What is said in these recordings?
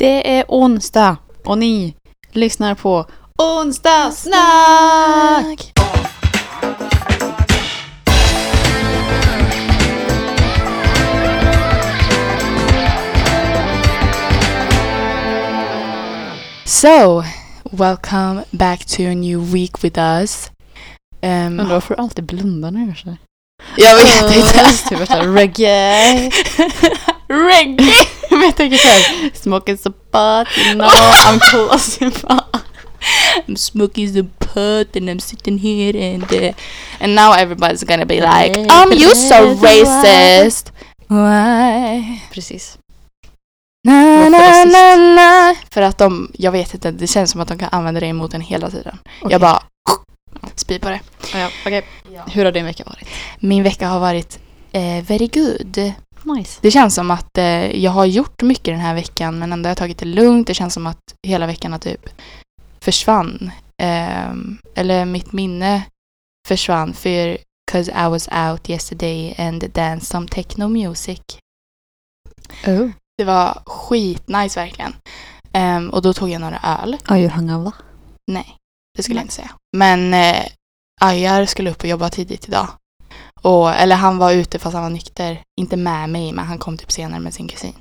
Det är onsdag och ni lyssnar på Onsdagssnack! So, welcome back to a new week with us. Um, Undrar varför du alltid blundar när du gör så här. jag vet inte. Typ reggae. Reggae! Men jag tänker såhär, smoking some pot, you know, I'm close I'm smoking some pot and I'm sitting here and uh, and now everybody's gonna be like, um, you so racist. Why? Precis. Na, na, na, na. För att de, jag vet inte, det känns som att de kan använda det emot en hela tiden. Okej. Jag bara spyr på det. Ja, okej. Hur har din vecka varit? Min vecka har varit eh, very good. Nice. Det känns som att eh, jag har gjort mycket den här veckan men ändå har jag tagit det lugnt. Det känns som att hela veckan har typ försvann. Ehm, eller mitt minne försvann för cause I was out yesterday and danced some techno music. Oh. Det var skitnice verkligen. Ehm, och då tog jag några öl. Are you hungover? Nej, det skulle jag inte säga. Men eh, Ajar skulle upp och jobba tidigt idag. Och, eller han var ute fast han var nykter. Inte med mig, men han kom typ senare med sin kusin.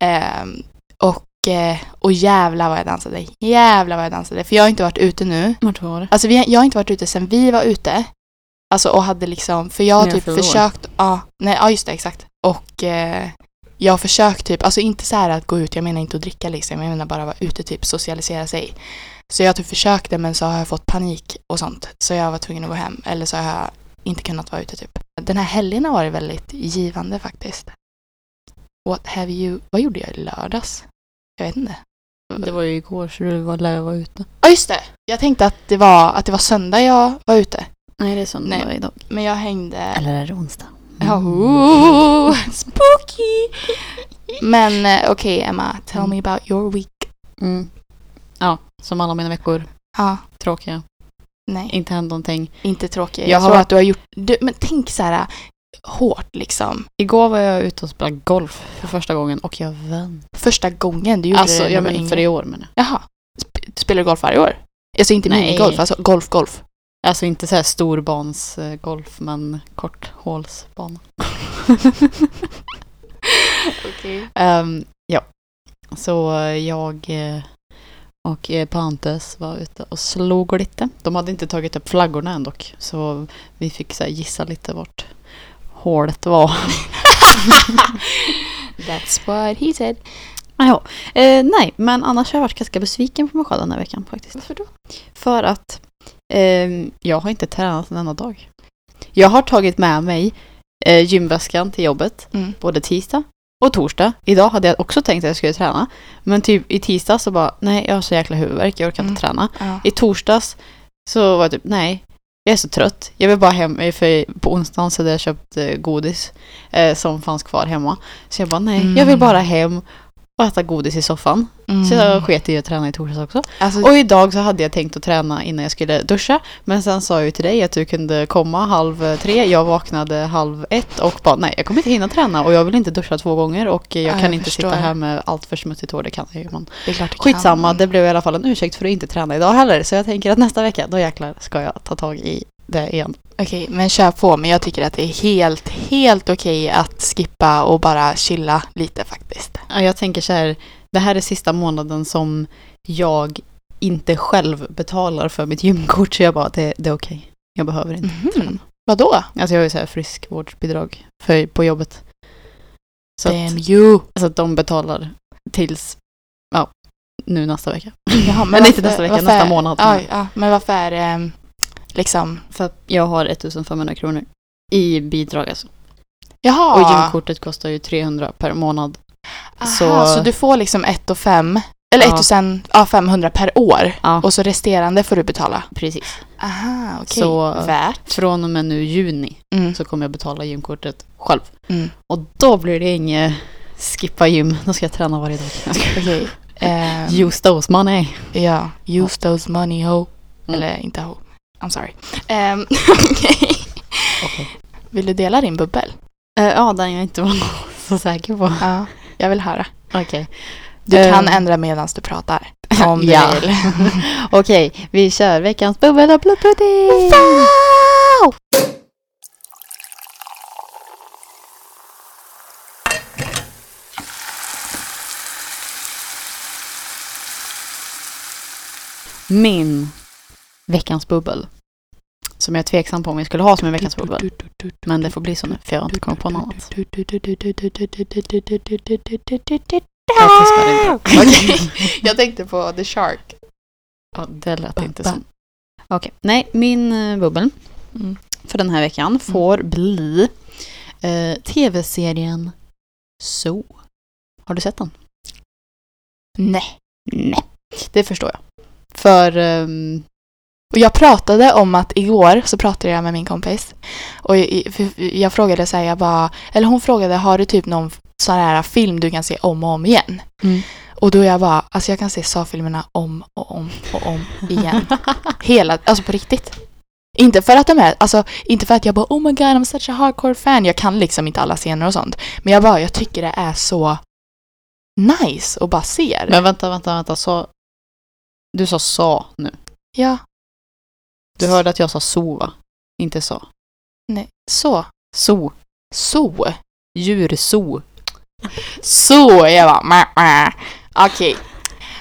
Ehm, och, eh, och jävla vad jag dansade. Jävla vad jag dansade. För jag har inte varit ute nu. Vart var det? Alltså vi, jag har inte varit ute sen vi var ute. Alltså och hade liksom, för jag har typ år. försökt, ja, nej, ja just det, exakt. Och eh, jag har försökt typ, alltså inte så här att gå ut, jag menar inte att dricka liksom, jag menar bara vara ute typ, socialisera sig. Så jag typ försökt det men så har jag fått panik och sånt. Så jag var tvungen att gå hem, eller så har jag inte kunnat vara ute typ. Den här helgen har varit väldigt givande faktiskt. What have you, vad gjorde jag i lördags? Jag vet inte. Det var ju igår så du var lär vara ute. Ja just det! Jag tänkte att det var, att det var söndag jag var ute. Nej, det är söndag Nej. idag. Men jag hängde... Eller är det onsdag? Ja, ooh, spooky! Men eh, okej Emma, tell me about your week. Mm. Ja, som alla mina veckor. Ja, Tråkiga. Nej, Inte hänt någonting. inte tråkig. Jag Jag, tror varit- att du har gjort... Du, men tänk så här hårt liksom. Igår var jag ute och spelade golf för första gången och jag vann. Första gången du gjorde Alltså, det men yngre. för i år jag. Jaha. Spelar du golf varje år? Alltså inte Nej. minigolf, alltså golf, golf. Alltså inte så här storbans eh, golf men korthålsbana. Okej. Ehm, ja, så jag eh, och eh, Pantes var ute och slog lite. De hade inte tagit upp flaggorna än dock. Så vi fick så gissa lite vart hålet var. That's what he said. Ja, eh, nej, men annars har jag varit ganska besviken på mig själv den här veckan faktiskt. Varför då? För att ehm, jag har inte tränat en enda dag. Jag har tagit med mig eh, gymväskan till jobbet Mm. både tisdag och torsdag. Idag hade jag också tänkt att jag skulle träna. Men typ i tisdag så bara, nej jag har så jäkla huvudvärk, jag orkar Mm. inte träna. Ja. I torsdags så var jag typ, nej, jag är så trött. Jag vill bara hem, för på onsdagen så hade jag köpt eh, godis eh, som fanns kvar hemma. Så jag bara, nej, jag vill Mm. bara hem och äta godis i soffan. Så jag Mm. sket i att träna i torsdags också. Alltså, Och idag så hade jag tänkt att träna innan jag skulle duscha. Men sen sa jag ju till dig att du kunde komma halv tre. Jag vaknade halv ett och bara nej, jag kommer inte hinna träna och jag vill inte duscha två gånger och jag Ja, kan jag inte förstår. sitta här med allt för smutsigt hår. Det kan jag ju. Men det är klart det skitsamma, kan. det blev i alla fall en ursäkt för att inte träna idag heller. Så jag tänker att nästa vecka, då jäklar ska jag ta tag i det igen. Okej, men kör på. Men jag tycker att det är helt, helt okej att skippa och bara chilla lite faktiskt. Ja, Jag tänker så här, det här är sista månaden som jag inte själv betalar för mitt gymkort. Så jag bara, det, det är okej. Jag behöver inte träna. Mhm. Vadå? Alltså jag har ju så här friskvårdsbidrag för, på jobbet. Så Damn att, you. så att de betalar tills, ja, nu nästa vecka. Jaha, Men inte nästa vecka, nästa månad. Ja, ja, men varför är det ehm, liksom... För jag har 1500 kronor i bidrag alltså. Jaha. Och gymkortet kostar ju 300 per månad. Aha, så- så... du får liksom 1 och 5 eller Ja. 1000, ja 500 per år. Ja, Och så resterande får du betala. precis. Aha, okej. Så- Värt. Från och med nu juni Mm. så kommer jag betala gymkortet själv. Mm. Och då blir det inget skippa gym. Då ska jag träna varje dag. Okej. ehm, Use those money. Ja, use those money ho. Mm. Eller inte ho. I'm sorry. Ehm, okej. Okej. Vill du dela din bubbel? Eh, ja, den jag inte var så säker på. Ja, jag vill höra. Okej. Du Eh. kan ändra medan du pratar. Om du Ja. vill. Okej, vi kör veckans bubbel och blodpudding! Min veckans bubbel. Som jag är tveksam på om jag skulle ha som en veckans bubbel. Men det får bli så nu, för jag har inte kommit på något annat. Jag. Okej, jag tänkte på The Shark. Ja, det lät inte som. Okej, nej, min eh, bubbel Mm. för den här veckan får bli eh, tv-serien So. Har du sett den? Nej. Nej. Det förstår jag. För ehm, Och jag pratade om att igår så pratade jag med min kompis. Och jag, jag frågade så här, jag bara, eller hon frågade, har du typ någon sån här film du kan se om och om igen? Mm. Och då jag bara, alltså jag kan se Saw-filmerna om och om och om igen. Hela, alltså på riktigt. Inte för att de är, alltså inte för att jag bara oh my god I'm such a hardcore fan. Jag kan liksom inte alla scener och sånt. Men jag bara, jag tycker det är så nice att bara se det. Men vänta, vänta, vänta. Så, du sa sa nu. Ja, Du hörde att jag sa so va? Inte sa. nej, så. So. Så. Djurso. Så, jag bara meh. Okej.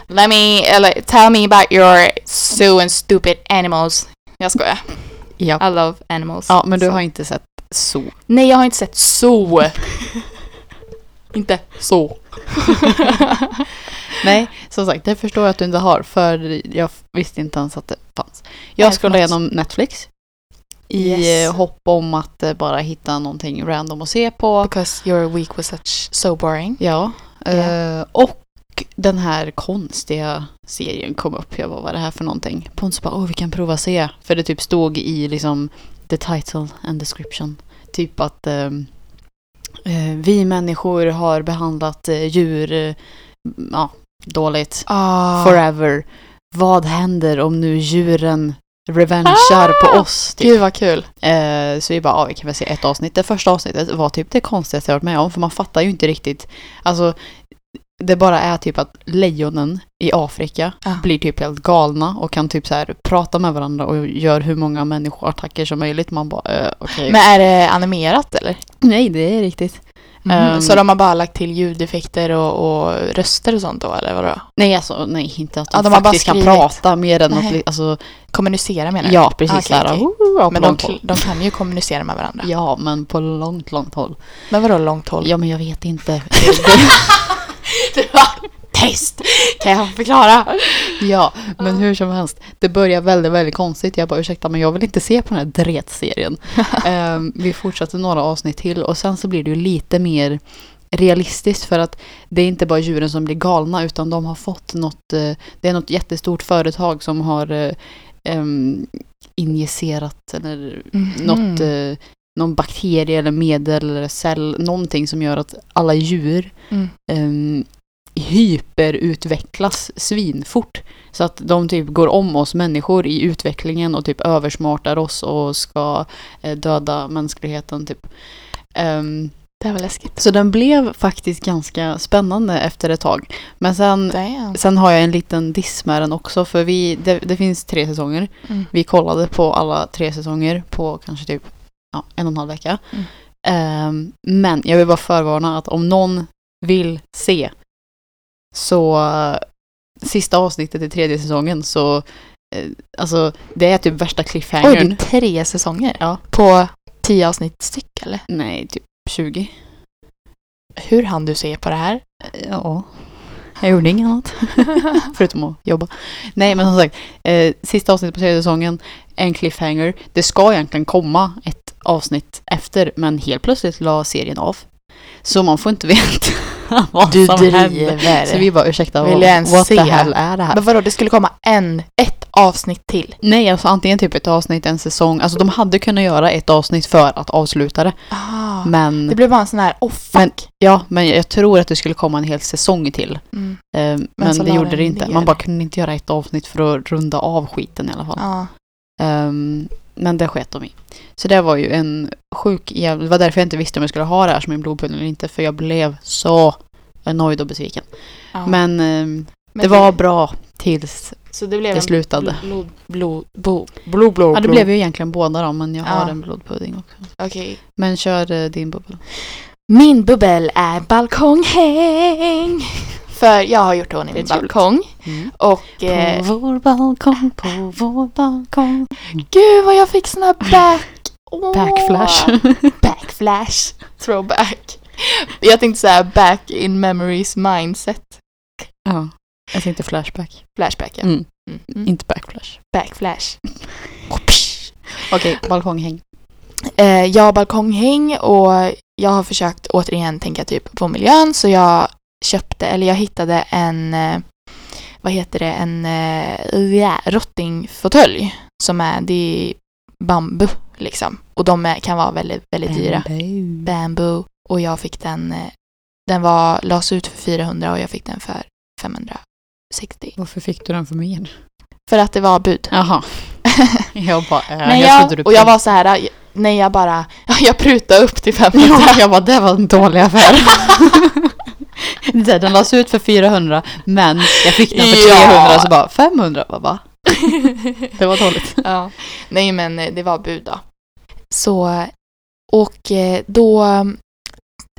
Let me, eller tell me about your so and stupid animals. Jag skojar. Ja. I love animals. Ja, men du Så. har inte sett so. Nej, jag har inte sett så. inte så. Nej, som sagt, det förstår jag att du inte har. För jag visste inte ens att det fanns. Jag scrollade igenom Netflix. I Yes. hopp om att eh, bara hitta någonting random att se på. Because your week was such so boring. Ja. Yeah. och den här konstiga serien kom upp. Jag bara, vad är det här för någonting? Pontus bara, åh vi kan prova se. För det typ stod i liksom the title and description. Typ att eh, eh, vi människor har behandlat eh, djur eh, ja, dåligt. Ah. Forever. Vad händer om nu djuren revengear på Ah! oss? Typ. Gud vad kul. Eh, så vi bara, ja, vi kan väl se ett avsnitt. Det första avsnittet var typ det konstigaste jag varit med om. För man fattar ju inte riktigt. Alltså, det bara är typ att lejonen i Afrika Ah. blir typ helt galna och kan typ så här prata med varandra och gör hur många människoattacker som möjligt. Man bara, eh, okej. Men är det animerat eller? Nej, det är riktigt. Mhm. Ehm. så de har bara lagt till ljudeffekter och, och röster och sånt då eller vadå? Nej, alltså nej, inte att de, Ja, de faktiskt kan prata mer än att, Nej. li- alltså, Kommunicera menar du? ja precis. Okej. "Woho", ja, på Men de, de kan ju kommunicera med varandra. Ja, men på långt, långt håll. Men vadå långt håll? Ja, men jag vet inte. Det var tyst! Kan jag förklara? ja, men hur som helst. Det börjar väldigt, väldigt konstigt. Jag bara ursäkta, men jag vill inte se på den här dretserien. Ehm, vi fortsätter några avsnitt till och sen så blir det ju lite mer realistiskt för att det är inte bara djuren som blir galna utan de har fått något, eh, det är något jättestort företag som har em, injicerat eller Mhm. något, eh, någon bakterie eller medel eller cell, någonting som gör att alla djur Mm. um, hyperutvecklas svinfort. Så att de typ går om oss människor i utvecklingen och typ översmartar oss och ska eh, döda mänskligheten typ. Ehm, Det var läskigt. så den blev faktiskt ganska spännande efter ett tag. Men sen, Damn. sen har jag en liten diss med den också för vi, det, det finns tre säsonger. Mm. Vi kollade på alla tre säsonger på kanske typ ja, en och en halv vecka. Mm. Ehm, men jag vill bara förvarna att om någon vill se så eh, sista avsnittet i tredje säsongen så eh, alltså det är typ värsta Oj, det cliffhangern. är tre säsonger? Ja. På tio avsnitt styck eller? Nej, typ 20. Hur hann du se på det här? Ja. Jag gjorde inget annat. Förutom att jobba. Nej men som sagt, eh, sista avsnittet på tredje säsongen, en cliffhanger. Det ska egentligen komma ett avsnitt efter men helt plötsligt la serien av. Så man får inte veta vad Du som händer. driver. Så vi bara ursäkta, Vill jag ens what se? the hell är det här? Men vadå, det skulle komma en, ett avsnitt till? Nej, alltså antingen typ ett avsnitt, en säsong. Alltså de hade kunnat göra ett avsnitt för att avsluta det. Ah, Men, det blev bara en sån här, oh fuck. Men- ja, men jag tror att det skulle komma en hel säsong till. mm. Eh, men så det la gjorde det inte. ner. Man bara kunde inte göra ett avsnitt för att runda av skiten i alla fall. Ja. Ehm, men det sket de i. Så det var ju en sjuk jävla... Det var därför jag inte visste om jag skulle ha det här som min blodpudding eller inte. För jag blev så nöjd och besviken. Ja. Men, ehm, Men det var bra tills Så det blev det slutade. blod, blod, blod, blod, blod, Ja, det blev ju egentligen båda då, men jag har Ja. en blodpudding också. Okej. Men kör eh, din bubbel. Min bubbel är balkonghäng. För jag har gjort ordning min balkong. Mm. Och eh, På vår balkong, på vår balkong. gud vad jag fick såna back... Åh. Backflash. Backflash. Throwback. Jag tänkte säga back in memories mindset. ja, jag tänkte flashback. Flashback ja. Mm. Mm. Mm. Inte backflash. Backflash. Okej, balkonghäng. Eh, jag har balkonghäng och jag har försökt återigen tänka typ på miljön så jag köpte, eller jag hittade en, eh, vad heter det, en ja, rottingfåtölj som är, det är bambu liksom. Och de är, kan vara väldigt, väldigt dyra. Bamboo. Och jag fick den, eh, den var, lades ut för 400 och jag fick den för 560. Varför fick du den för mer? För att det var bud. Jaha. Jag bara, äh, jag jag, du och jag var så här, nej jag bara, jag prutade upp till 500. Ja, jag bara, det var en dålig affär. Den lades ut för 400 men jag fick den för Ja. 300 så bara 500 va? va? Det var dåligt. ja. Nej men eh, det var bud då. Så, och eh, då mm,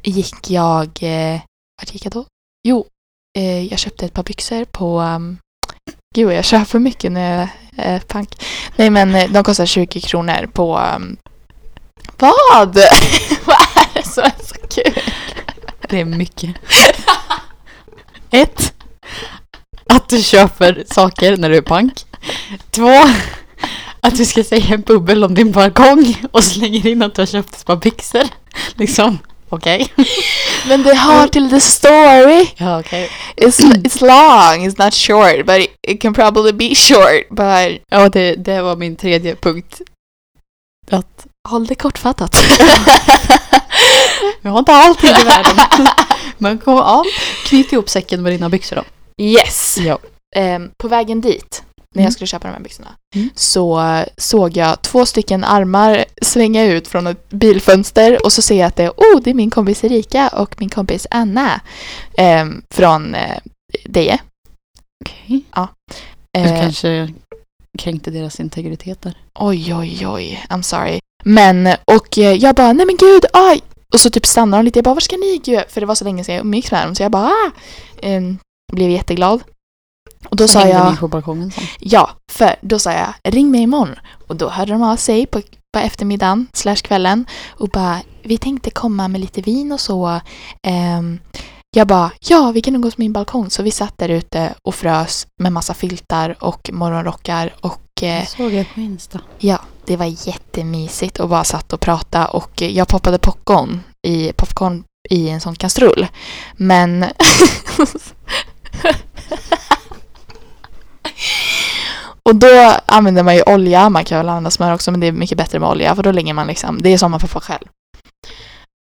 gick jag, eh, vart gick jag då? Jo, jag köpte ett par byxor på, um, gud jag köper för mycket när jag är pank. Nej men de kostar 20 kronor på, um, vad? vad är det som är så kul? Det är mycket. Ett, att du köper saker när du är pank. Två, att du ska säga en bubbel om din balkong och slänger in att du har köpt ett par byxor. Liksom, okej. Men det hör till the story. Ja, okej. It's, it's long, it's not short, but it, it can probably be short, but Ja, det, det var min tredje punkt. Att håll det kortfattat. jag har inte alltid i världen. Men kom, ja, knyt ihop säcken med dina byxor då. yes! Ja. Ehm, på vägen dit, när Mm. jag skulle köpa de här byxorna, Mm. så eh, såg jag två stycken armar svänga ut från ett bilfönster och så ser jag att det är, oh, det är min kompis Erika och min kompis Anna ehm, från eh, Deje. Okej. Du Eh, kanske kränkte deras integritet där. Oj, oj, oj. I'm sorry. Men, och jag bara, nej men gud, aj! Och så typ stannar de lite. Jag bara, var ska ni? Gud, för det var så länge sedan jag umgicks med dem. Så jag bara, ah! Ehm, blev jätteglad. Och då Så sa jag, ni på balkongen sen. ja, för då sa jag, ring mig imorgon. Och då hörde de av sig på, på eftermiddagen, slash kvällen. Och bara, vi tänkte komma med lite vin och så. Ehm, jag bara, ja, vi kan umgås på min balkong. Så vi satt där ute och frös med massa filtar och morgonrockar och Jag såg det på Insta. Ja, det var jättemysigt och bara satt och pratade och jag poppade popcorn i, popcorn i en sån kastrull. Men... och då använder man ju olja, man kan väl använda smör också men det är mycket bättre med olja för då lägger man liksom, det är som man poppar själv.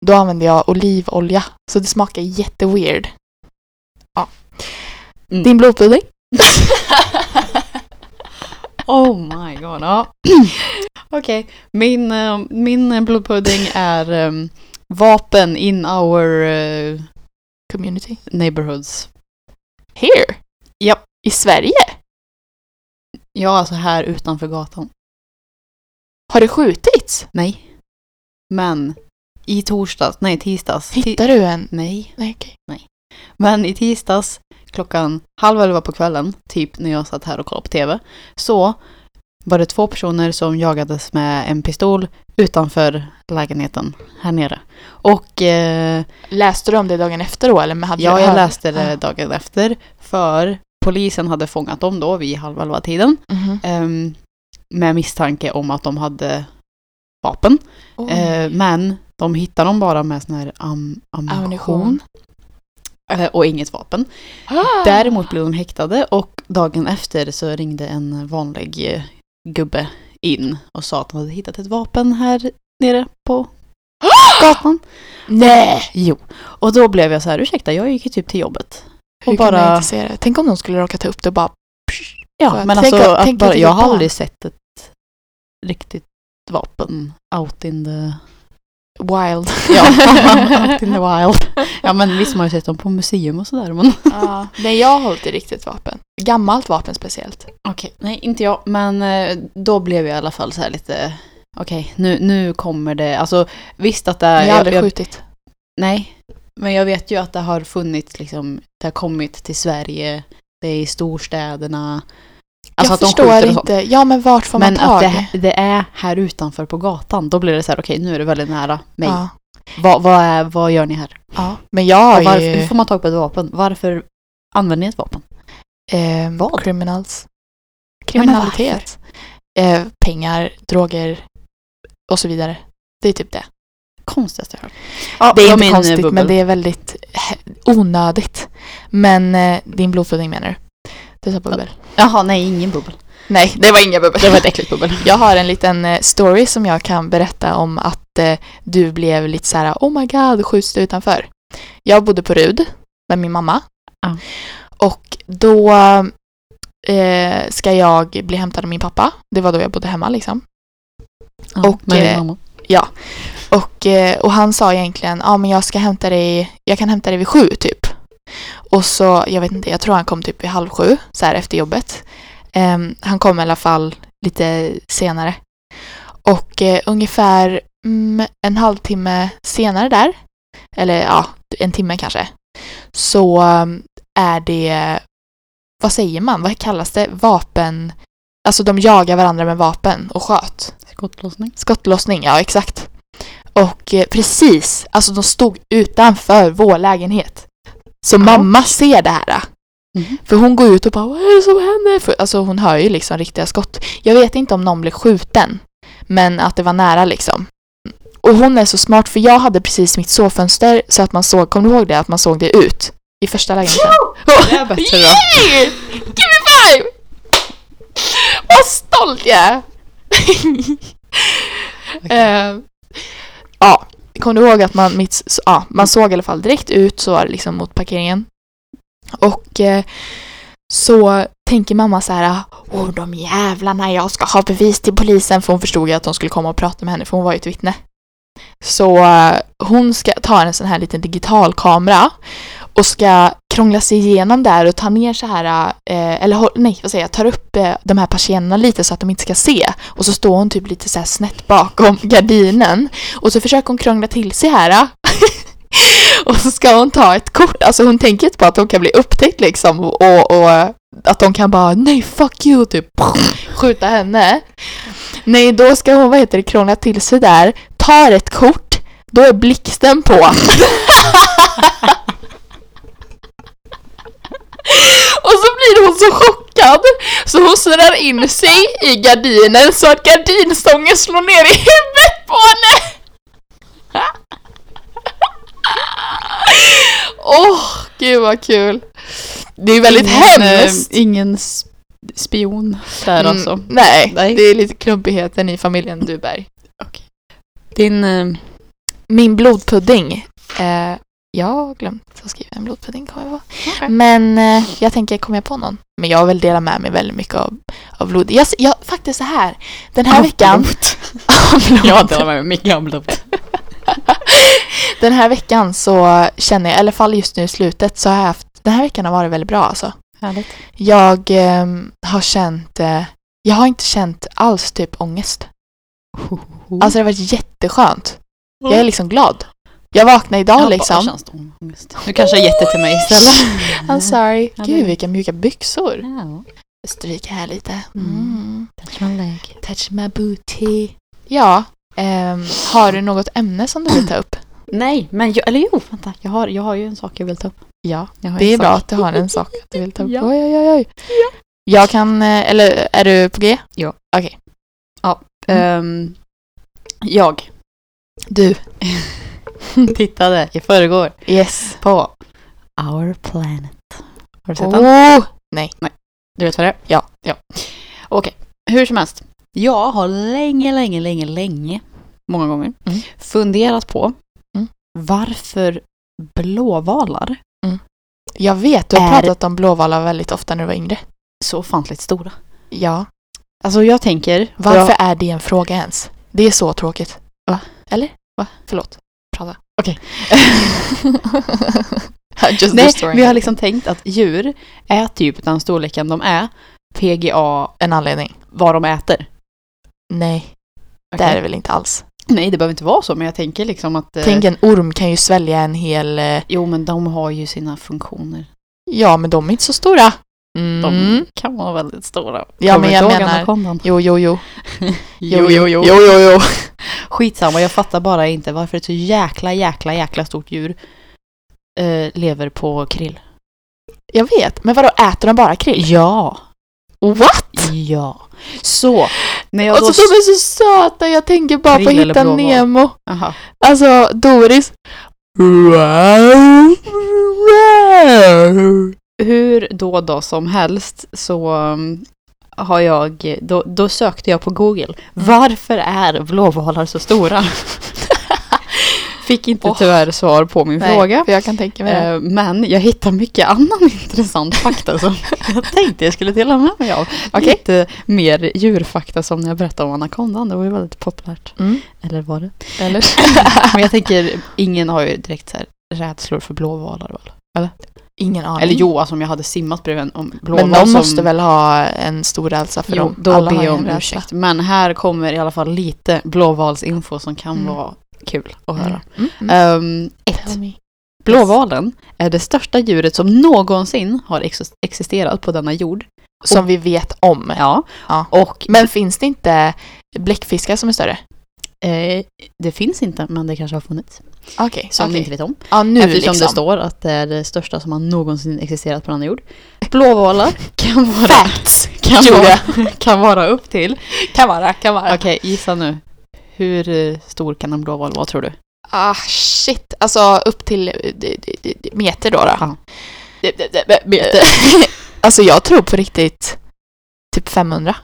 Då använder jag olivolja så det smakar jätteweird. Ja. Mm. Din blodpudding? Oh my god, ja. Okej, min, eh, min blodpudding är em, vapen in our eh, Community. neighborhoods. Here? Japp. I Sverige? Ja, alltså här utanför gatan. Har det skjutits? Nej. Men i torsdags, nej tisdags. Ti- Hittar du en? nej. Nej, okej. Men i tisdags klockan halv elva på kvällen, typ när jag satt här och kollade på TV, så var det två personer som jagades med en pistol utanför lägenheten här nere. Och eh, Läste du om det dagen efter då? Eller hade ja, jag läste det dagen efter, för polisen hade fångat dem då vid halv elva tiden Mhm. ehm, med misstanke om att de hade vapen. Oj. Eh, men de hittade dem bara med sån här am- ammunition. Ammunition. Eh, och inget vapen. Ah. Däremot blev de häktade och dagen efter så ringde en vanlig eh, gubbe in och sa att han hade hittat ett vapen här nere på gatan. Nej! Jo. Och då blev jag så här, ursäkta, jag gick ju typ till jobbet. Hur Och bara, inte se det? Tänk om de skulle råka ta upp det och bara... ja, men tänk alltså, tänk bara, jag har aldrig sett ett riktigt vapen out in the wild. Ja, out in the wild. Ja men visst man har ju sett dem på museum och sådär. Men... Ja. Nej, jag har hållit i riktigt vapen. Gammalt vapen speciellt. Okej, nej inte jag. Men eh, då blev jag i alla fall så här lite... Okej, nu, nu kommer det. Alltså visst att det Jag är... har aldrig jag, skjutit. nej, men jag vet ju att det har funnits liksom... Det har kommit till Sverige. Det är i storstäderna. Alltså jag att förstår inte. Ja, men vart får Men man att tag? det, det är här utanför på gatan. Då blir det så här, okej nu är det väldigt nära mig. ja. Vad, vad, är, vad gör ni här? ja. Men jag varför, ju... hur får man tag på ett vapen? Varför använder ni ett vapen? Eh, Vad? Criminals. Men Kriminalitet. eh, pengar, droger och så vidare. Det är typ det. Konstigaste jag hört. Ja, Det är inte konstigt, bubbel. men det är väldigt onödigt. Men eh, din blodpudding menar du? Du sa bubbel. Jaha, nej ingen bubbel. Nej, det var inga bubbel. Det var ett äckligt bubbel. Jag har en liten eh, story som jag kan berätta om att eh, du blev lite så här: oh my god, skjuts du utanför? Jag bodde på Rud med min mamma. Ja. Och då eh, ska jag bli hämtad av min pappa. Det var då jag bodde hemma liksom. Ja, Och, med din eh, mamma. Och, eh, och han sa egentligen, ja men jag ska hämta dig, jag kan hämta dig vid sju typ. Och så, jag vet inte, jag tror han kom typ vid halv sju, så här efter jobbet. Ehm, han kom i alla fall lite senare. Och eh, ungefär mm, en halvtimme senare där, eller ja, en timme kanske, så um, är det, vad säger man, vad kallas det, vapen, alltså de jagar varandra med vapen och sköt. Skottlossning. Skottlossning, ja exakt. Och eh, precis, alltså de stod utanför vår lägenhet. Så mamma ser det här. Mhm. För hon går ut och bara vad är det som händer? För, alltså hon hör ju liksom riktiga skott. Jag vet inte om någon blev skjuten. Men att det var nära liksom. Och hon är så smart för jag hade precis mitt sovfönster så att man såg, kommer du ihåg det? Att man såg det ut. I första lägenheten. Det är bättre då. Yay! Give me five! Vad stolt jag är! Eh, ja, kom du ihåg att man, mitt, ja, man såg i alla fall direkt ut så var det liksom mot parkeringen. Och eh, så tänker mamma så här, åh de jävlarna, jag ska ha bevis till polisen för hon förstod ju att de skulle komma och prata med henne för hon var ju ett vittne. Så eh, hon ska ta en sån här liten digital kamera och ska krångla sig igenom där och ta ner så här, eh, eller håll- nej vad säger jag, tar upp eh, de här persiennerna lite så att de inte ska se. Och så står hon typ lite så här snett bakom gardinen och så försöker hon krångla till sig här. och så ska hon ta ett kort, alltså hon tänker inte på att hon kan bli upptäckt liksom och, och att de kan bara nej fuck you typ skjuta henne. Nej då ska hon vad heter det krångla till sig där, tar ett kort, då är blixten på. Och så blir hon så chockad så hon snurrar in sig i gardinen så att gardinstången slår ner i huvudet på henne. Åh, gud vad kul. Det är väldigt hemskt. eh, ingen spion där Mm, alltså. nej, Nej. det är lite klumpigheten i familjen Duberg. Din... eh, Min blodpudding. Eh, jag har glömt att skriva en blodpudding kommer jag på. Okej. Men eh, jag tänker, kommer jag på någon? Men jag vill dela med mig väldigt mycket av, av blod. Jag, jag, faktiskt så här. Den här Av veckan... blod. Jag delar med mig mycket av blod. Den här veckan så känner jag, i alla fall just nu i slutet, så har jag haft... Den här veckan har varit väldigt bra alltså. Härligt. Jag ehm, har känt... Eh, jag har inte känt alls typ ångest. Alltså det har varit jätteskönt. Jag är liksom glad. Jag vaknade idag Ja, liksom. bara. Du kanske har gett det till mig istället. I'm sorry. Ja, Gud vilka mjuka byxor. Ja. Stryka här lite. Mm. Mm. Touch my leg. Touch my booty. Ja. ehm, har du något ämne som du vill ta upp? Nej, men jag, eller jo, vänta. Jag har, jag har ju en sak jag vill ta upp. Ja. Jag har Det är bra att du har en sak att du vill ta upp. Ja. Oj, oj, oj, oj. Jag kan, eh, eller är du på G? Ja. Okej. Ehm, jag Du. tittade i förrgår Yes. på Our Planet. Har du sett den? Oh! Du vet vad det är? Ja. ja. Okej, hur som helst. Jag har länge, länge, länge, länge, många gånger, Mm. funderat på Mm. varför blåvalar Jag vet, du har pratat om blåvalar väldigt ofta när du var yngre. så ofantligt stora. Ja. Alltså jag tänker... Varför är det en fråga ens? Det är så tråkigt. Va? Eller? Va? Förlåt. Prata. Okej. Just Nej, vi har liksom tänkt att djur är typ den storleken de är. PGA En anledning. vad de äter. Nej, det Okej. är det väl inte alls. Nej, det behöver inte vara så, men jag tänker liksom att... eh, Tänk en orm kan ju svälja en hel... eh, Jo, men de har ju sina funktioner. Ja, men de är inte så stora. De Mm. kan vara väldigt stora. Ja, Kommer men jag menar- anakondan? Jo, jo, jo. Jo, jo, jo. Jo, jo, jo. Skitsamma, jag fattar bara inte varför ett så jäkla, jäkla, jäkla stort djur eh, lever på krill. Jag vet. Men vadå, äter de bara krill? Ja. What? Ja. Så, när jag Alltså då... de är så söta, jag tänker bara på Krill eller Hitta blåval? Nemo. Aha. Alltså Doris. Hur då då som helst så um, har jag, då, då sökte jag på Google. Varför är blåvalar så stora? Fick inte Åh. tyvärr svar på min Nej, fråga. jag kan tänka mig det. Eh, Men jag hittar mycket annan intressant fakta som jag tänkte jag skulle dela med mig av. Okej. Lite mer djurfakta som när jag berättade om anakondan. Det var ju väldigt populärt. Mm. Eller var det? Eller? Men jag tänker, ingen har ju direkt så här rädslor för blåvalar väl? Ingen aning. Eller jo, alltså om jag hade simmat bredvid en blåval Men någon som... måste väl ha en stor rädsla för Jo, dem. då Alla ber jag om ursäkt. Men här kommer i alla fall lite blåvalsinfo som kan Mm. vara kul att höra. Mm. Mm. Um, ett. Blåvalen är det största djuret som någonsin har ex- existerat på denna jord. Som vi vet om. Ja. Ja. Och Men finns det inte bläckfiskar som är större? Eh, det finns inte, men det kanske har funnits. Okej, Som vi okej. inte vet om. Ja, nu Eftersom liksom. det står att det är det största som har någonsin existerat på denna jord. Blåvalar kan vara, Facts! kan vara, kan vara upp till. Kan vara, kan vara. Okej, gissa nu. Hur eh, stor kan en blåval vara tror du? Ah, shit. Alltså upp till eh, meter då. då. Meter. alltså jag tror på riktigt typ 500.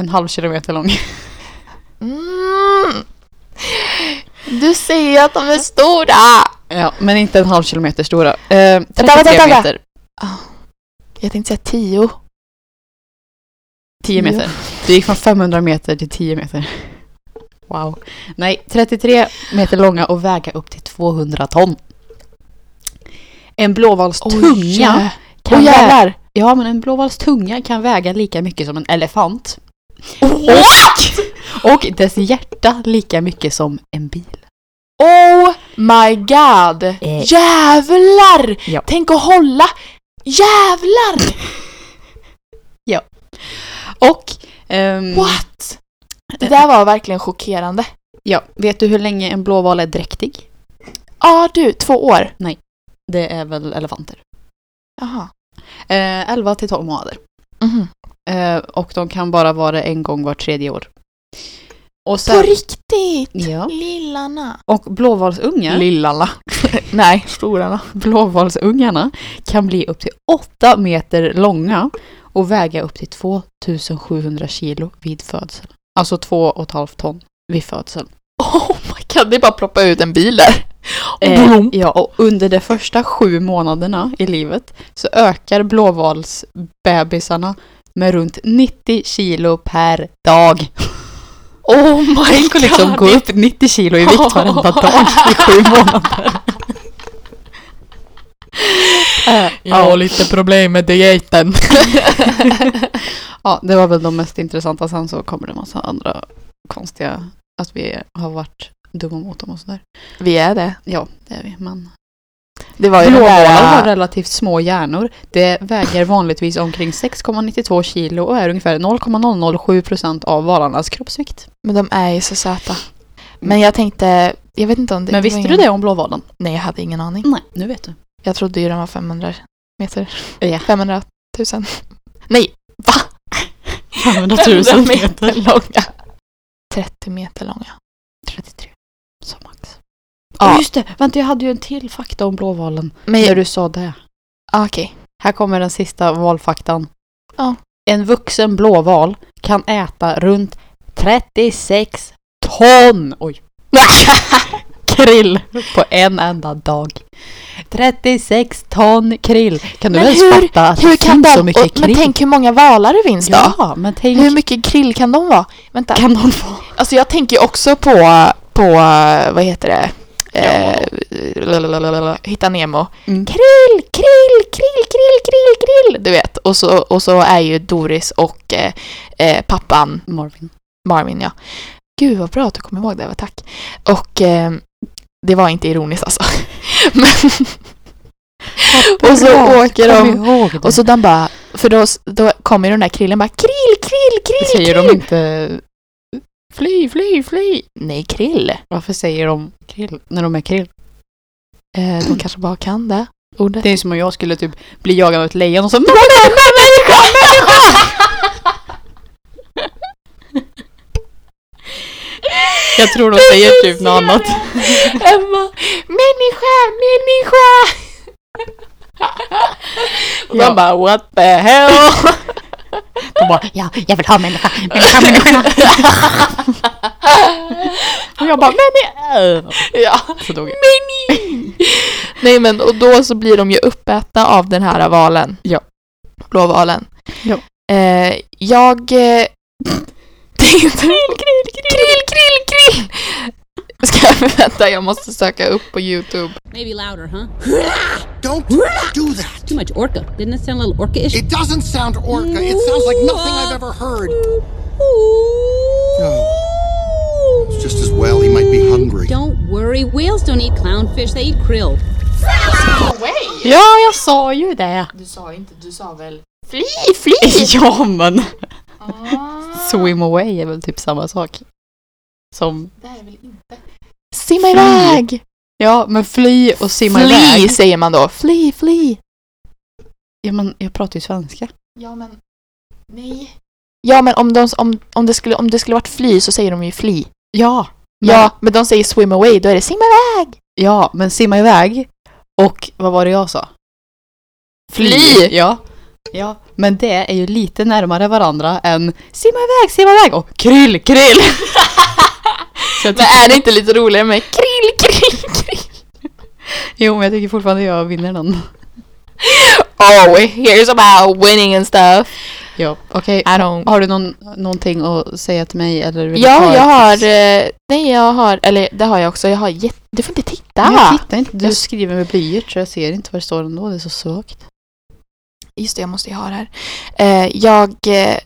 En halv kilometer lång. Mm. Du säger att de är stora! Ja, men inte en halv kilometer stora. Eh, 33 vänta, vänta. meter. Jag tänkte säga 10. 10 meter. Det gick från 500 meter till 10 meter. Wow. Nej, 33 meter långa och väga upp till 200 ton. En blåvals tunga Åh kan väga, jävlar! ja, men en blåvals tunga kan väga lika mycket som en elefant. What? Och dess hjärta lika mycket som en bil. Oh my god! Eh. Jävlar! Ja. Tänk att hålla! Jävlar! Och... ehm, What? Det där var verkligen chockerande. Ja, vet du hur länge en blåval är dräktig? Ja du, två år. Det är väl elefanter. Jaha. Eh, 11 till 12 månader. Mhm. Eh, och de kan bara vara en gång var tredje år. Och På sen, riktigt? Ja. Lillarna. Och blåvalsungar, Lillarna. Nej, storarna. blåvalsungarna kan bli upp till 8 meter långa och väga upp till 2700 kilo vid födsel. Alltså 2,5 ton vid födsel. Oh my god, det är bara att ploppa ut en bil där. Eh, ja, och under de första sju månaderna i livet så ökar blåvalsbebisarna med runt 90 kilo per dag. Oh my Tänk att liksom god. gå upp 90 kilo i vikt varenda dag i sju månader. Eh, Jag har lite problem med dieten. ja, det var väl de mest intressanta. Sen så kommer det massa andra konstiga, att vi har varit dumma mot dem och sådär. Vi är det. Ja, det är vi. Men Det var ju blåvalar har där... relativt små hjärnor. Det väger vanligtvis omkring 6,92 kilo och är ungefär 0,007 procent av valarnas kroppsvikt. Men de är ju så söta. Men jag tänkte, jag vet inte om det Men visste var du ingen- det om blåvalen? Nej, jag hade ingen aning. Nej, nu vet du. Jag trodde ju den var 500 meter. Ja. 500 000. Nej, va? 500 500 000 meter långa. 30 meter långa. 33. Så max. Ja. Ja. Just det, vänta jag hade ju en till fakta om blåvalen. Men, När du sa det. ah, okej. Här kommer den sista valfaktan. Ja. En vuxen blåval kan äta runt 36 ton oj, krill på en enda dag. 36 ton krill. Kan du Men ens hur- fatta att Hur det kan finns de, så mycket och, men krill? tänk hur många valar det finns då. ja, men tänk... Hur mycket krill kan de vara? Vänta. kan de vara? Alltså jag tänker också på på, eh, vad heter det? Eh, Hitta Nemo. Mm. Krill, krill, krill, krill, krill, krill. Du vet. Och så, och så är ju Doris och eh, eh, pappan Marvin. Marvin, ja. Gud vad bra att du kom ihåg det, tack. Och eh, det var inte ironiskt alltså. Men, och så åker de och så de bara, för då, då kommer den där krillen bara krill, krill, krill, säger krill. de inte fly, fly, fly? Nej, krill. Varför säger de krill när de är krill? Eh, de kanske bara kan det ordet. Det är som om jag skulle typ bli jagad av ett lejon och så Jag tror de säger typ något annat. Emma, människa, människa! Och Ja. de bara what the hell? De bara, ja, jag vill ha människa, människa, människa. Och jag bara, människa. ja. Så dog jag. Nej men och då så blir de ju uppätna av den här valen. Ja. Blåvalen. Ja. Eh, jag... Eh, krill, krill, krill, krill, krill! Ska jag, vänta, jag måste söka upp på Youtube. Maybe louder, huh? Don't do that. Too much orca. Didn't it sound a little orca-ish? It doesn't sound orca. It sounds like nothing I've ever heard. Oh. It's just as well he might be hungry. Don't worry, whales don't eat clownfish, they eat krill. Ja, jag sa ju det. Du sa inte, du sa väl fly, fly! Ja, men swim away är väl typ samma sak. Som, Det är väl inte... Simma Fly. iväg! ja, men fly och simma Fly iväg. säger man då. Fly, fly! Ja, men jag pratar ju svenska. Ja men... Nej. Ja men om, de, om, om, det skulle, om det skulle varit fly så säger de ju fly. Ja. Ja, men de säger swim away, då är det simma iväg! Ja, men simma iväg. Och vad var det jag sa? Fly! Ja. Ja, men det är ju lite närmare varandra än simma iväg, simma iväg och krill, krill. Men är det inte lite roligare med krill, krill, krill? jo, men jag tycker fortfarande jag vinner den. Oh, here's about winning and stuff. Ja, okej. I don't... Har du någon, någonting att säga till mig? Eller vill Ja, jag har... eh, Nej, jag har... Eller det har jag också. Jag har jätte... Du får inte titta! Men Jag tittar inte. Du Jag- skriver med blyert så jag ser inte vad det står ändå. Det är så svagt. Just det, jag måste ju ha det här. Eh, jag eh,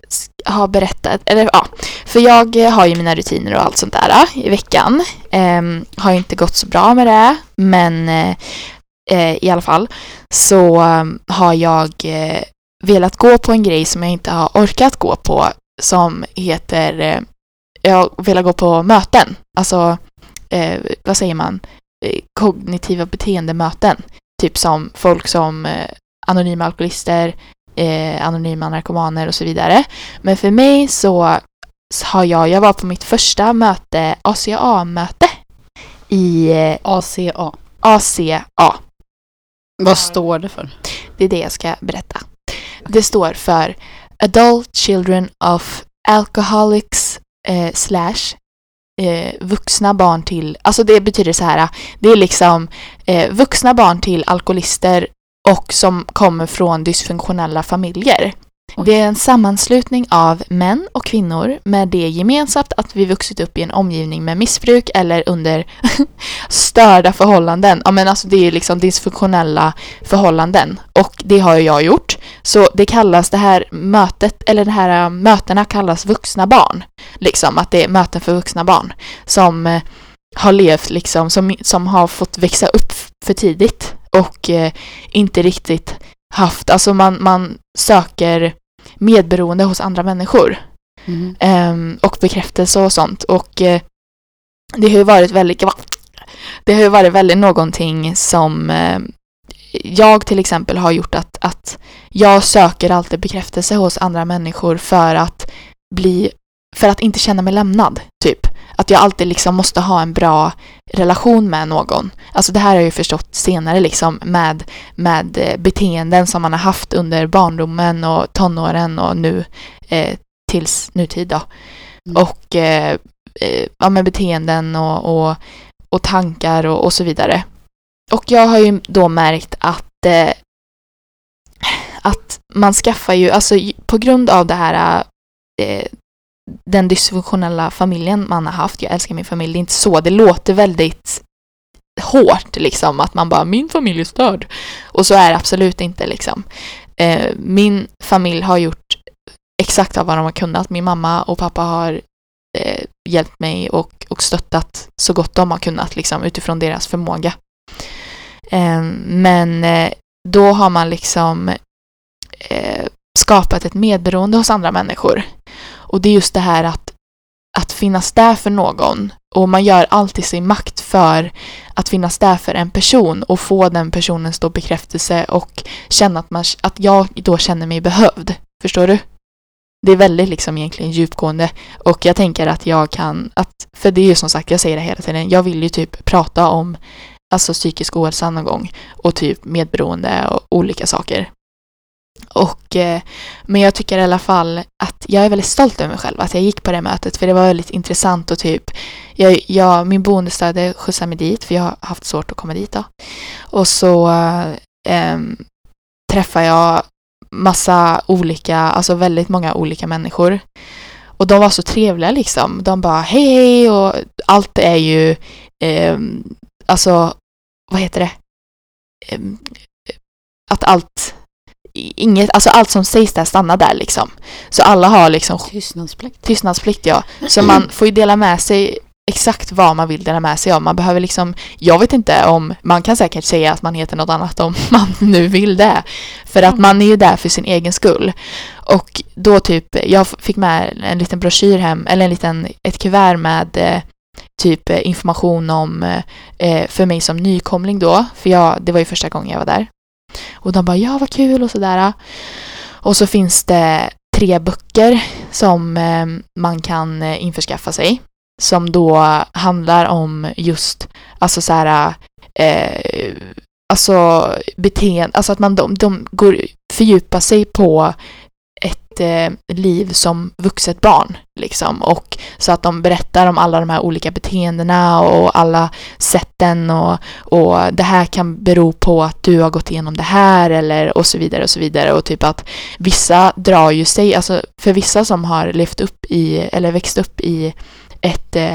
har berättat, eller ja, för jag eh, har ju mina rutiner och allt sånt där eh, i veckan. Ehm, har ju inte gått så bra med det, men eh, eh i alla fall så ehm, har jag eh, velat gå på en grej som jag inte har orkat gå på som heter, eh, jag vill gå på möten, alltså eh, vad säger man, kognitiva beteendemöten. Typ som folk som eh, anonyma alkoholister, eh, anonyma narkomaner och så vidare. Men för mig så har jag, jag var på mitt första möte, ACA-möte i eh, ACA. ACA. Vad står det för? Det är det jag ska berätta. Det står för Adult Children of Alcoholics eh, slash eh, vuxna barn till, alltså det betyder så här, det är liksom eh, vuxna barn till alkoholister och som kommer från dysfunktionella familjer. Det är en sammanslutning av män och kvinnor med det gemensamt att vi vuxit upp i en omgivning med missbruk eller under störda förhållanden. Ja men alltså det är liksom dysfunktionella förhållanden och det har ju jag gjort. Så det kallas det här mötet, eller de här äh, mötena kallas vuxna barn. Liksom att det är möten för vuxna barn som eh, har levt liksom, som, som har fått växa upp för tidigt och eh, inte riktigt haft, alltså man, man söker medberoende hos andra människor Mm. ehm, och bekräftelse och sånt och eh, det har ju varit väldigt det har ju varit väldigt någonting som eh, jag till exempel har gjort att, att jag söker alltid bekräftelse hos andra människor för att bli för att inte känna mig lämnad, typ. Att jag alltid liksom måste ha en bra relation med någon. Alltså det här har jag ju förstått senare liksom med, med eh, beteenden som man har haft under barndomen och tonåren och nu eh, tills nutid då. Mm. Och eh, eh, ja, med beteenden och, och, och tankar och, och så vidare. Och jag har ju då märkt att eh, att man skaffar ju, alltså på grund av det här eh, den dysfunktionella familjen man har haft. Jag älskar min familj, det är inte så. Det låter väldigt hårt liksom att man bara min familj är störd. Och så är det absolut inte liksom. Eh, min familj har gjort exakt vad de har kunnat. Min mamma och pappa har eh, hjälpt mig och, och stöttat så gott de har kunnat liksom utifrån deras förmåga. Eh, men eh, då har man liksom eh, skapat ett medberoende hos andra människor. Och det är just det här att, att finnas där för någon och man gör allt i sin makt för att finnas där för en person och få den personens då bekräftelse och känna att, man, att jag då känner mig behövd. Förstår du? Det är väldigt liksom egentligen djupgående och jag tänker att jag kan, att, för det är ju som sagt, jag säger det hela tiden, jag vill ju typ prata om alltså psykisk ohälsa någon gång och typ medberoende och olika saker. Och, eh, men jag tycker i alla fall att jag är väldigt stolt över mig själv att jag gick på det mötet för det var väldigt intressant och typ jag, jag, min boendestöd skjutsade mig dit för jag har haft svårt att komma dit då. Och så eh, träffade jag massa olika, alltså väldigt många olika människor. Och de var så trevliga liksom. De bara hej hej och allt är ju eh, alltså vad heter det? Att allt inget, alltså allt som sägs där stannar där liksom. Så alla har liksom Tystnadsplikt. tystnadsplikt ja. Så man får ju dela med sig exakt vad man vill dela med sig av. Man behöver liksom, jag vet inte om, man kan säkert säga att man heter något annat om man nu vill det. För att man är ju där för sin egen skull. Och då typ, jag fick med en liten broschyr hem, eller en liten, ett kuvert med eh, typ eh, information om, eh, för mig som nykomling då, för jag, det var ju första gången jag var där. Och de bara ja vad kul och sådär. Och så finns det tre böcker som eh, man kan eh, införskaffa sig. Som då handlar om just, alltså så här, eh, alltså beteende, alltså att man de, de går, fördjupar sig på sitt eh, liv som vuxet barn. Liksom. Och så att de berättar om alla de här olika beteendena och alla sätten och, och det här kan bero på att du har gått igenom det här eller och så vidare och så vidare. Och typ att vissa drar ju sig, alltså för vissa som har levt upp i eller växt upp i ett eh,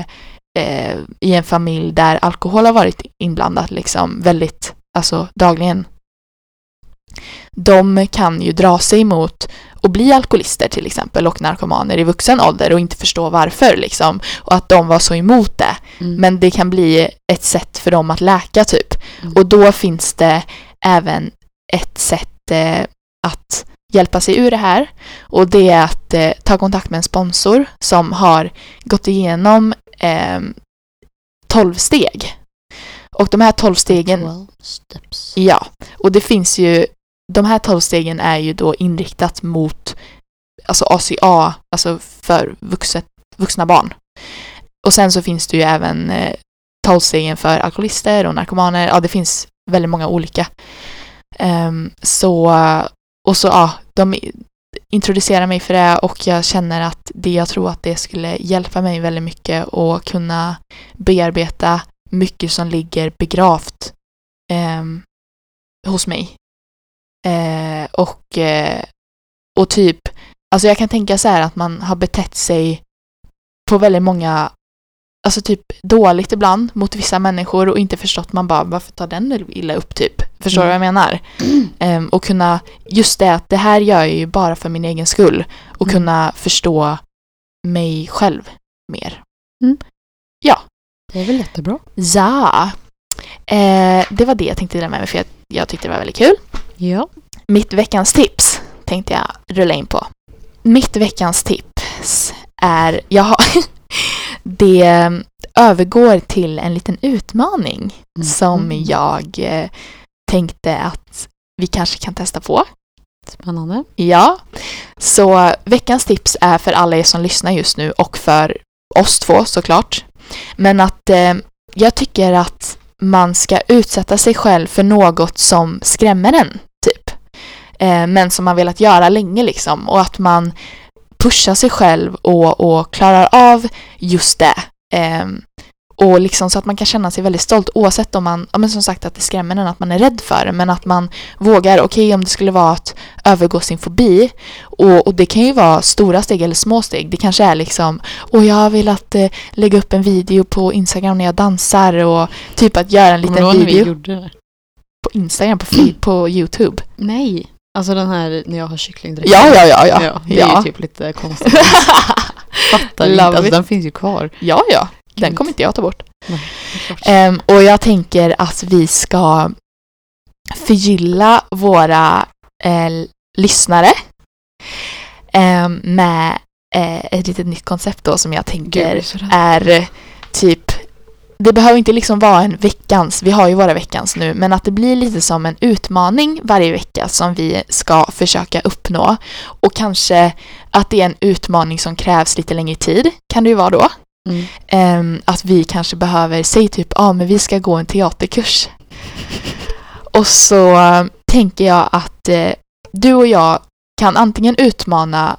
eh i en familj där alkohol har varit inblandat liksom väldigt, alltså dagligen. De kan ju dra sig mot och bli alkoholister till exempel och narkomaner i vuxen ålder och inte förstå varför liksom. Och att de var så emot det. Mm. Men det kan bli ett sätt för dem att läka typ. Mm. Och då finns det även ett sätt eh, att hjälpa sig ur det här. Och det är att eh, ta kontakt med en sponsor som har gått igenom eh, 12 steg. Och de här 12 stegen, 12 steps. ja, och det finns ju, de här 12 stegen är ju då inriktat mot alltså ACA, alltså för vuxet, vuxna barn. Och sen så finns det ju även eh, 12 stegen för alkoholister och narkomaner, ja det finns väldigt många olika. Um, så, och så ja, de introducerar mig för det och jag känner att det jag tror att det skulle hjälpa mig väldigt mycket och kunna bearbeta mycket som ligger begravt um, hos mig. Eh, och, eh, och typ, alltså jag kan tänka så här att man har betett sig på väldigt många, alltså typ dåligt ibland mot vissa människor och inte förstått man bara varför tar den illa upp typ? Förstår du vad jag menar? Ehm, och kunna, just det att det här gör jag ju bara för min egen skull och Mm. kunna förstå mig själv mer. Det är väl jättebra. Ja, eh, det var det jag tänkte dela med mig för jag, jag tyckte det var väldigt kul. Ja. Mitt veckans tips tänkte jag rulla in på. Mitt veckans tips är, jag har, det övergår till en liten utmaning Mm. som jag eh, tänkte att vi kanske kan testa på. Spännande. Ja, så veckans tips är för alla er som lyssnar just nu och för oss två såklart. Men att eh, jag tycker att man ska utsätta sig själv för något som skrämmer en. Eh, men som man velat göra länge liksom. Och att man pushar sig själv och, och klarar av just det. Eh, och liksom så att man kan känna sig väldigt stolt oavsett om man, ja men som sagt att det skrämmer en att man är rädd för det men att man vågar, okej om det skulle vara att övergå sin fobi och, och det kan ju vara stora steg eller små steg. Det kanske är liksom, åh jag har velat eh, lägga upp en video på Instagram när jag dansar och typ att göra en liten vi video gjorde det? på Instagram, på, på YouTube. Nej. Alltså den här när jag har kycklingdräkt. Ja, ja, ja, ja. ja det är Ja. ju typ lite konstigt. Fattar inte. Love Alltså it. den finns ju kvar. Ja, ja. Den Gud. kommer inte jag ta bort. Är klart. Ehm, och jag tänker att vi ska förgylla våra eh, lyssnare ehm, med eh, ett litet nytt koncept då som jag tänker Gud, är eh, typ det behöver inte liksom vara en veckans, vi har ju våra veckans nu, men att det blir lite som en utmaning varje vecka som vi ska försöka uppnå. Och kanske att det är en utmaning som krävs lite längre tid, kan det ju vara då. Mm. Ehm, att vi kanske behöver, säg typ, ja ah, men vi ska gå en teaterkurs. Och så eh, tänker jag att eh, du och jag kan antingen utmana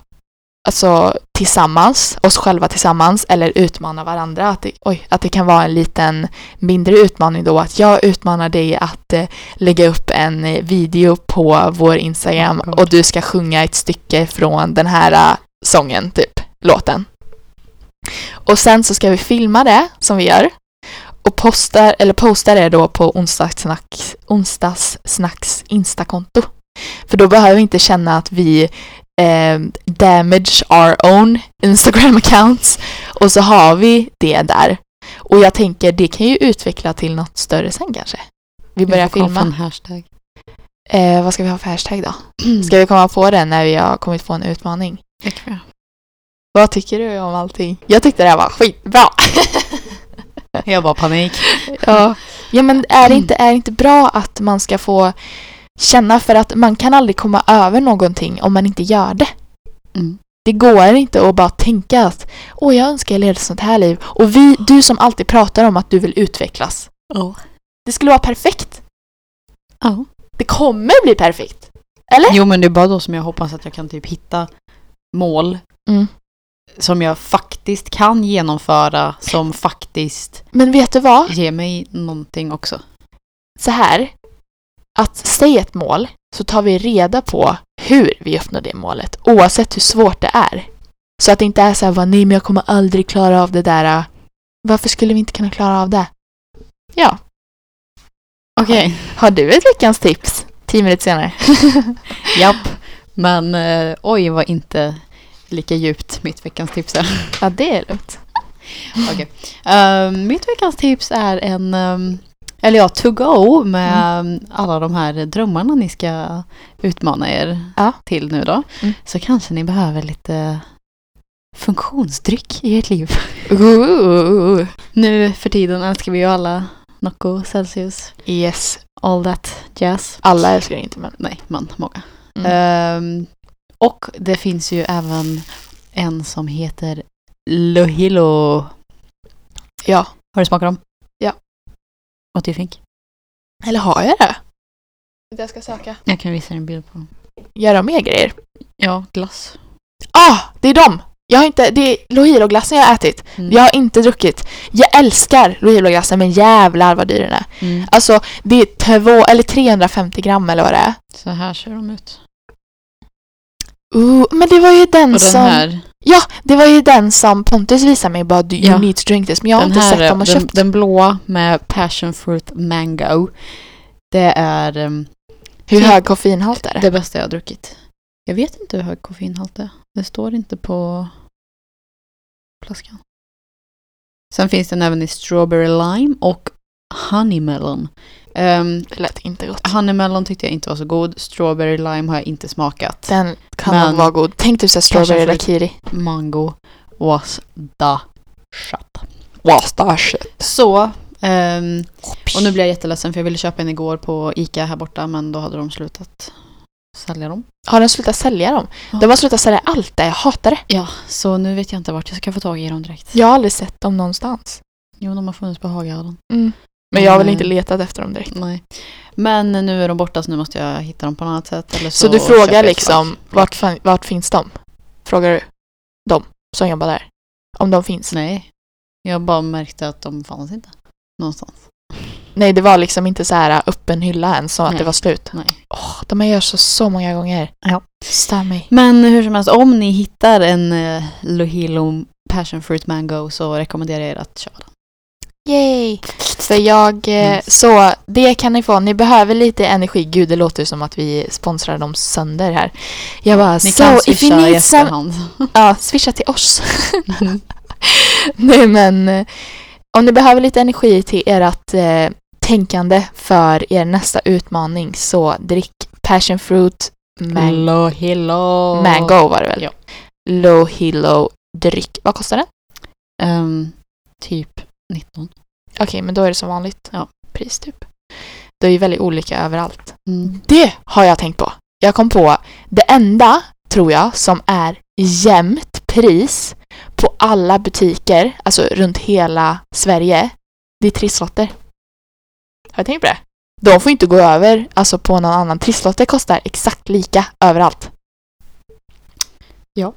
alltså tillsammans, oss själva tillsammans eller utmana varandra. Att det, oj, att det kan vara en liten mindre utmaning då att jag utmanar dig att eh, lägga upp en eh, video på vår Instagram Oh och du ska sjunga ett stycke från den här eh, sången, typ, låten. Och sen så ska vi filma det som vi gör och posta, eller posta det då på onsdagssnacks, onsdagssnacks instakonto. För då behöver vi inte känna att vi eh, damage our own Instagram accounts och så har vi det där. Och jag tänker det kan ju utveckla till något större sen kanske. Vi börjar på filma. en hashtag. Eh, vad ska vi ha för hashtag då? Ska vi komma på det när vi har kommit på en utmaning? Det kan. Vad tycker du om allting? Jag tyckte det här var skitbra. Jag var panik. Ja, ja men är det, inte, är det inte bra att man ska få känna för att man kan aldrig komma över någonting om man inte gör det. Mm. Det går inte att bara tänka att åh, jag önskar jag levde ett sånt här liv. Och vi, du som alltid pratar om att du vill utvecklas. Ja. Det skulle vara perfekt. Ja. Det kommer bli perfekt. Eller? Jo men det är bara då som jag hoppas att jag kan typ hitta mål Mm. som jag faktiskt kan genomföra som faktiskt Men vet du vad? ger mig någonting också. Så här. Att säga ett mål så tar vi reda på hur vi uppnår det målet. Oavsett hur svårt det är. Så att det inte är så här, "Va, nej men jag kommer aldrig klara av det där. Varför skulle vi inte kunna klara av det? Ja. Okej. Har du ett veckans tips? Tio minuter senare. Japp. Men eh, oj vad inte lika djupt mitt veckans tips är. Ja, det är lugnt. Okej. Ehm, mitt veckans tips är en, ehm, eller ja, to go med ehm, alla de här drömmarna ni ska utmana er Ja. till nu då. Mm. Så kanske ni behöver lite funktionsdryck i ert liv. Ooh. Nu för tiden älskar vi ju alla Nocco, Celsius, Yes. all that jazz. Alla älskar inte men. Nej, men många. Mm. Ehm, och det finns ju även en som heter Lohilo. Ja. Har du smakat dem? What do you think? Eller har jag det? Jag ska söka. Jag kan visa dig en bild på dem. Gör de mer grejer? Ja, glass. Ah, det är dem! Jag har inte, det är Lohilo-glassen jag har ätit. Mm. Jag har inte druckit. Jag älskar Lohilo-glassen men jävlar vad dyr den är. Mm. Alltså det är två, eller 350 gram eller vad det är. Så här ser de ut. Ooh, men det var ju den, Och den som... här, Ja, det var ju den som Pontus visade mig bara du, you Ja. need to drink this. Men jag har den, inte här sett dem och den, köpt. den blåa med passion fruit mango. Det är ehm, Hur typ- hög koffeinhalt är det? det bästa jag har druckit. Jag vet inte hur hög koffeinhalt det är. Det står inte på flaskan. Sen finns den även i strawberry lime och honey melon. Um, Det lät inte gott. honey melon tyckte jag inte var så god. Strawberry lime har jag inte smakat. Den kan nog vara god. Tänk du såhär strawberry daiquiri. Mango was the shot. Wastash. Så, ehm, och nu blir jag jätteledsen för jag ville köpa en igår på Ica här borta men då hade de slutat sälja dem. Har de slutat sälja dem? Ja. De har slutat sälja allt det. Jag hatar det. Ja, så nu vet jag inte vart jag ska få tag i dem direkt. Jag har aldrig sett dem någonstans. Jo, de har funnits på Hagahallen. Men jag har väl Mm. inte letat efter dem direkt. Nej. Men nu är de borta så nu måste jag hitta dem på något annat sätt. Eller så, Så du frågar liksom, vart, fan- vart finns de? Frågar du dem som jobbar där? Om de finns? Nej. Jag bara märkte att de fanns inte någonstans. Nej, det var liksom inte så här öppen hylla än så att Nej. det var slut. Nej. Åh, de har gjort så, så många gånger. Ja. Stör mig. Men hur som helst, om ni hittar en uh, Lohilo Passion Fruit Mango så rekommenderar jag er att köpa den. Yay! För jag, Mm. så det kan ni få. Ni behöver lite energi. Gud, det låter som att vi sponsrar dem sönder här. Jag bara, Ni so kan if you need some... Ja, swisha till oss. Nej, men eh, om ni behöver lite energi till ert eh, tänkande för er nästa utmaning så drick passion fruit man- Lohilo. mango var det väl? Ja. Low Hilo dryck. Vad kostar den? Ehm, typ 19. Okej, men då är det som vanligt Ja. pris typ. Det är ju väldigt olika överallt. Mm. Det har jag tänkt på. Jag kom på det enda, tror jag, som är jämnt pris på alla butiker, alltså runt hela Sverige, det är trisslotter. Har jag tänkt på det? De får inte gå över, alltså på någon annan. Trisslotter kostar exakt lika överallt. Ja.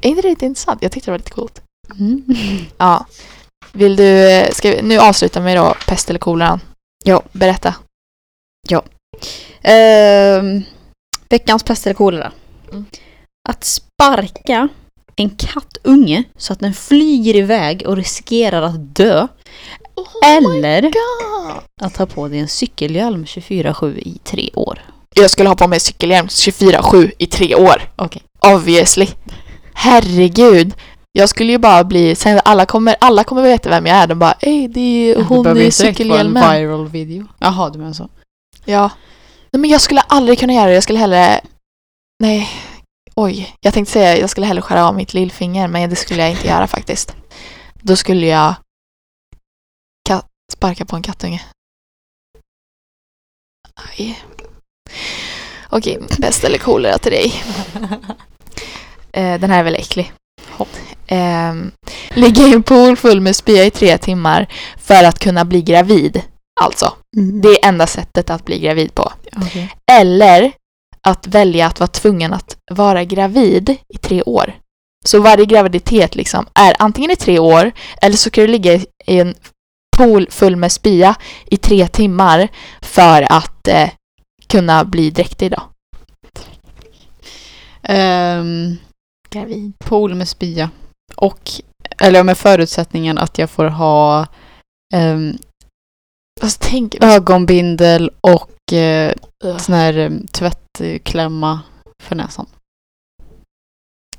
Är inte det lite intressant? Jag tyckte det var lite coolt. Mm. Ja. Vill du, ska vi nu avsluta med då pest eller kolera? Ja. Berätta. Ehm, veckans pest eller kolera. Mm. Att sparka en kattunge så att den flyger iväg och riskerar att dö. eller God. att ta på dig en cykelhjälm 24-7 i tre år. Jag skulle ha på mig cykelhjälm 24-7 i tre år. Okej. Obviously. Herregud. Jag skulle ju bara bli, sen alla kommer, alla kommer veta vem jag är. De bara, ej det är hon i cykelhjälmen. viral video. Jaha, du menar så. Ja. Nej men jag skulle aldrig kunna göra det. Jag skulle hellre... Nej. Oj. Jag tänkte säga jag skulle hellre skära av mitt lillfinger men det skulle jag inte göra faktiskt. Då skulle jag ka- sparka på en kattunge. Aj. Okej, bäst eller kolera till dig. Eh, den här är väl äcklig. Eh, ligga i en pool full med spya i tre timmar för att kunna bli gravid. Alltså, det är enda sättet att bli gravid på. Okej. Eller att välja att vara tvungen att vara gravid i tre år. Så varje graviditet liksom är antingen i tre år eller så kan du ligga i en pool full med spya i tre timmar för att eh, kunna bli dräktig då. Ehm, Gravid. pool med spya. Och, eller med förutsättningen att jag får ha ehm, Alltså tänk, ögonbindel och eh, Ugh. sån här eh, tvättklämma för näsan.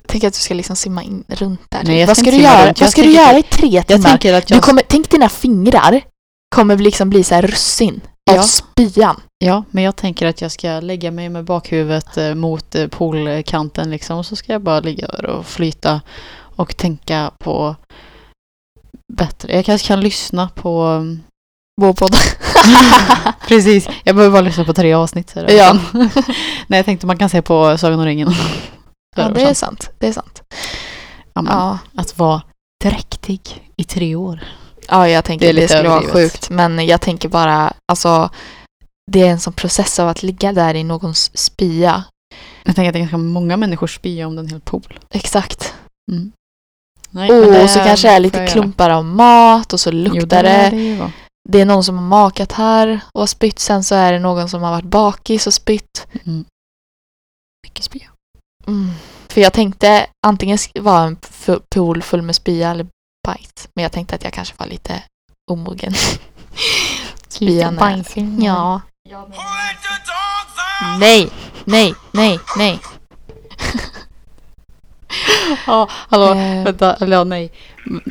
tänk att du ska liksom simma in runt där. Nej, jag vad ska du göra? runt. Jag Vad ska du göra i tre Jag timmar? tänker att Du jag... kommer, tänk dina fingrar kommer liksom bli så här russin av Ja. spyan. Ja, men jag tänker att jag ska lägga mig med bakhuvudet eh, mot eh, poolkanten liksom och så ska jag bara ligga där och flyta och tänka på bättre. Jag kanske kan lyssna på... mm, Vår podd. Precis, jag behöver bara lyssna på tre avsnitt. Så Ja. Nej, jag tänkte man kan se på Sagan om ringen. ja, det är sant. Det är sant. Ja, men Ja. Att vara dräktig i tre år. Ja, jag tänker Det det skulle vara överdrivet. sjukt. Men jag tänker bara, alltså det är en sån process av att ligga där i någons spya. Jag tänker att det är ganska många människor spyr om den hel pool. Exakt. Mm. Nej, Oh, det och så kanske det är lite klumpar av mat och så Jo, luktar det. lär det. det ju vara. Det är någon som har makat här och har spytt. Sen så är det någon som har varit bakis och spytt. Mm. Mycket spya. Mm. För jag tänkte antingen vara en pool full med spya eller bajs. Men jag tänkte att jag kanske var lite omogen. Spyan är... Ja. Nej, nej, nej, nej. Ja, hallå. Eh, Vänta, eller ja, nej.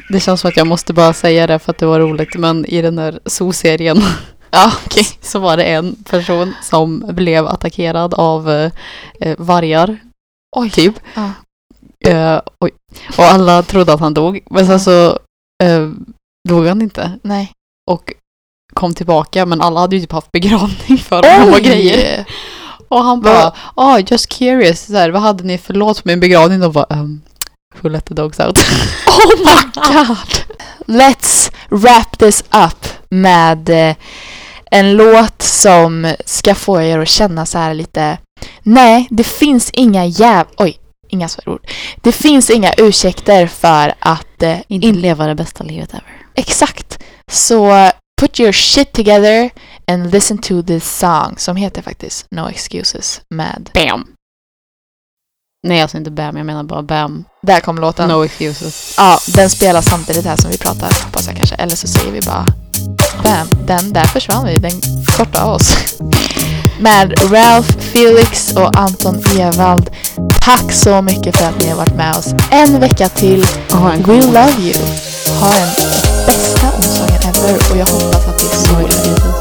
Det känns som att jag måste bara säga det för att det var roligt. Men i den där zoo-serien ja, okej. så var det en person som blev attackerad av eh, vargar, Oj. typ. Ja. Eh, oj. Och alla trodde att han dog. Men sen så eh, dog han inte. Nej. Och kom tillbaka. Men alla hade ju typ haft begravning för honom och grejer. Och han bara, Vad- oh, just curious. Så här, vad hade ni för låt på min begravning? Och bara, um, who let the dogs out? Oh my god! Let's wrap this up med eh, en låt som ska få er att känna så här lite Nej, det finns inga jäv... Oj, inga svärord. Det finns inga ursäkter för att eh, Inte in, leva det bästa livet ever. Exakt. Så put your shit together and listen to this song som heter faktiskt No Excuses med Bam! Nej, alltså inte bam. Jag menar bara bam. Där kom låten. No excuses. Ja, den spelar samtidigt här som vi pratar hoppas jag kanske. Eller så säger vi bara Bam, den där försvann vi. Den kortade av oss. Med Ralph, Felix och Anton Ewald. Tack så mycket för att ni har varit med oss en vecka till. En We love you. Ha den bästa onsdagen ever och jag hoppas att det är sol.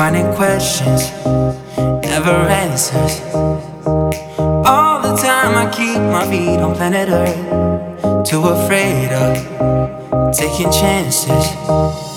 Finding questions, never answers. All the time I keep my feet on planet Earth, too afraid of taking chances.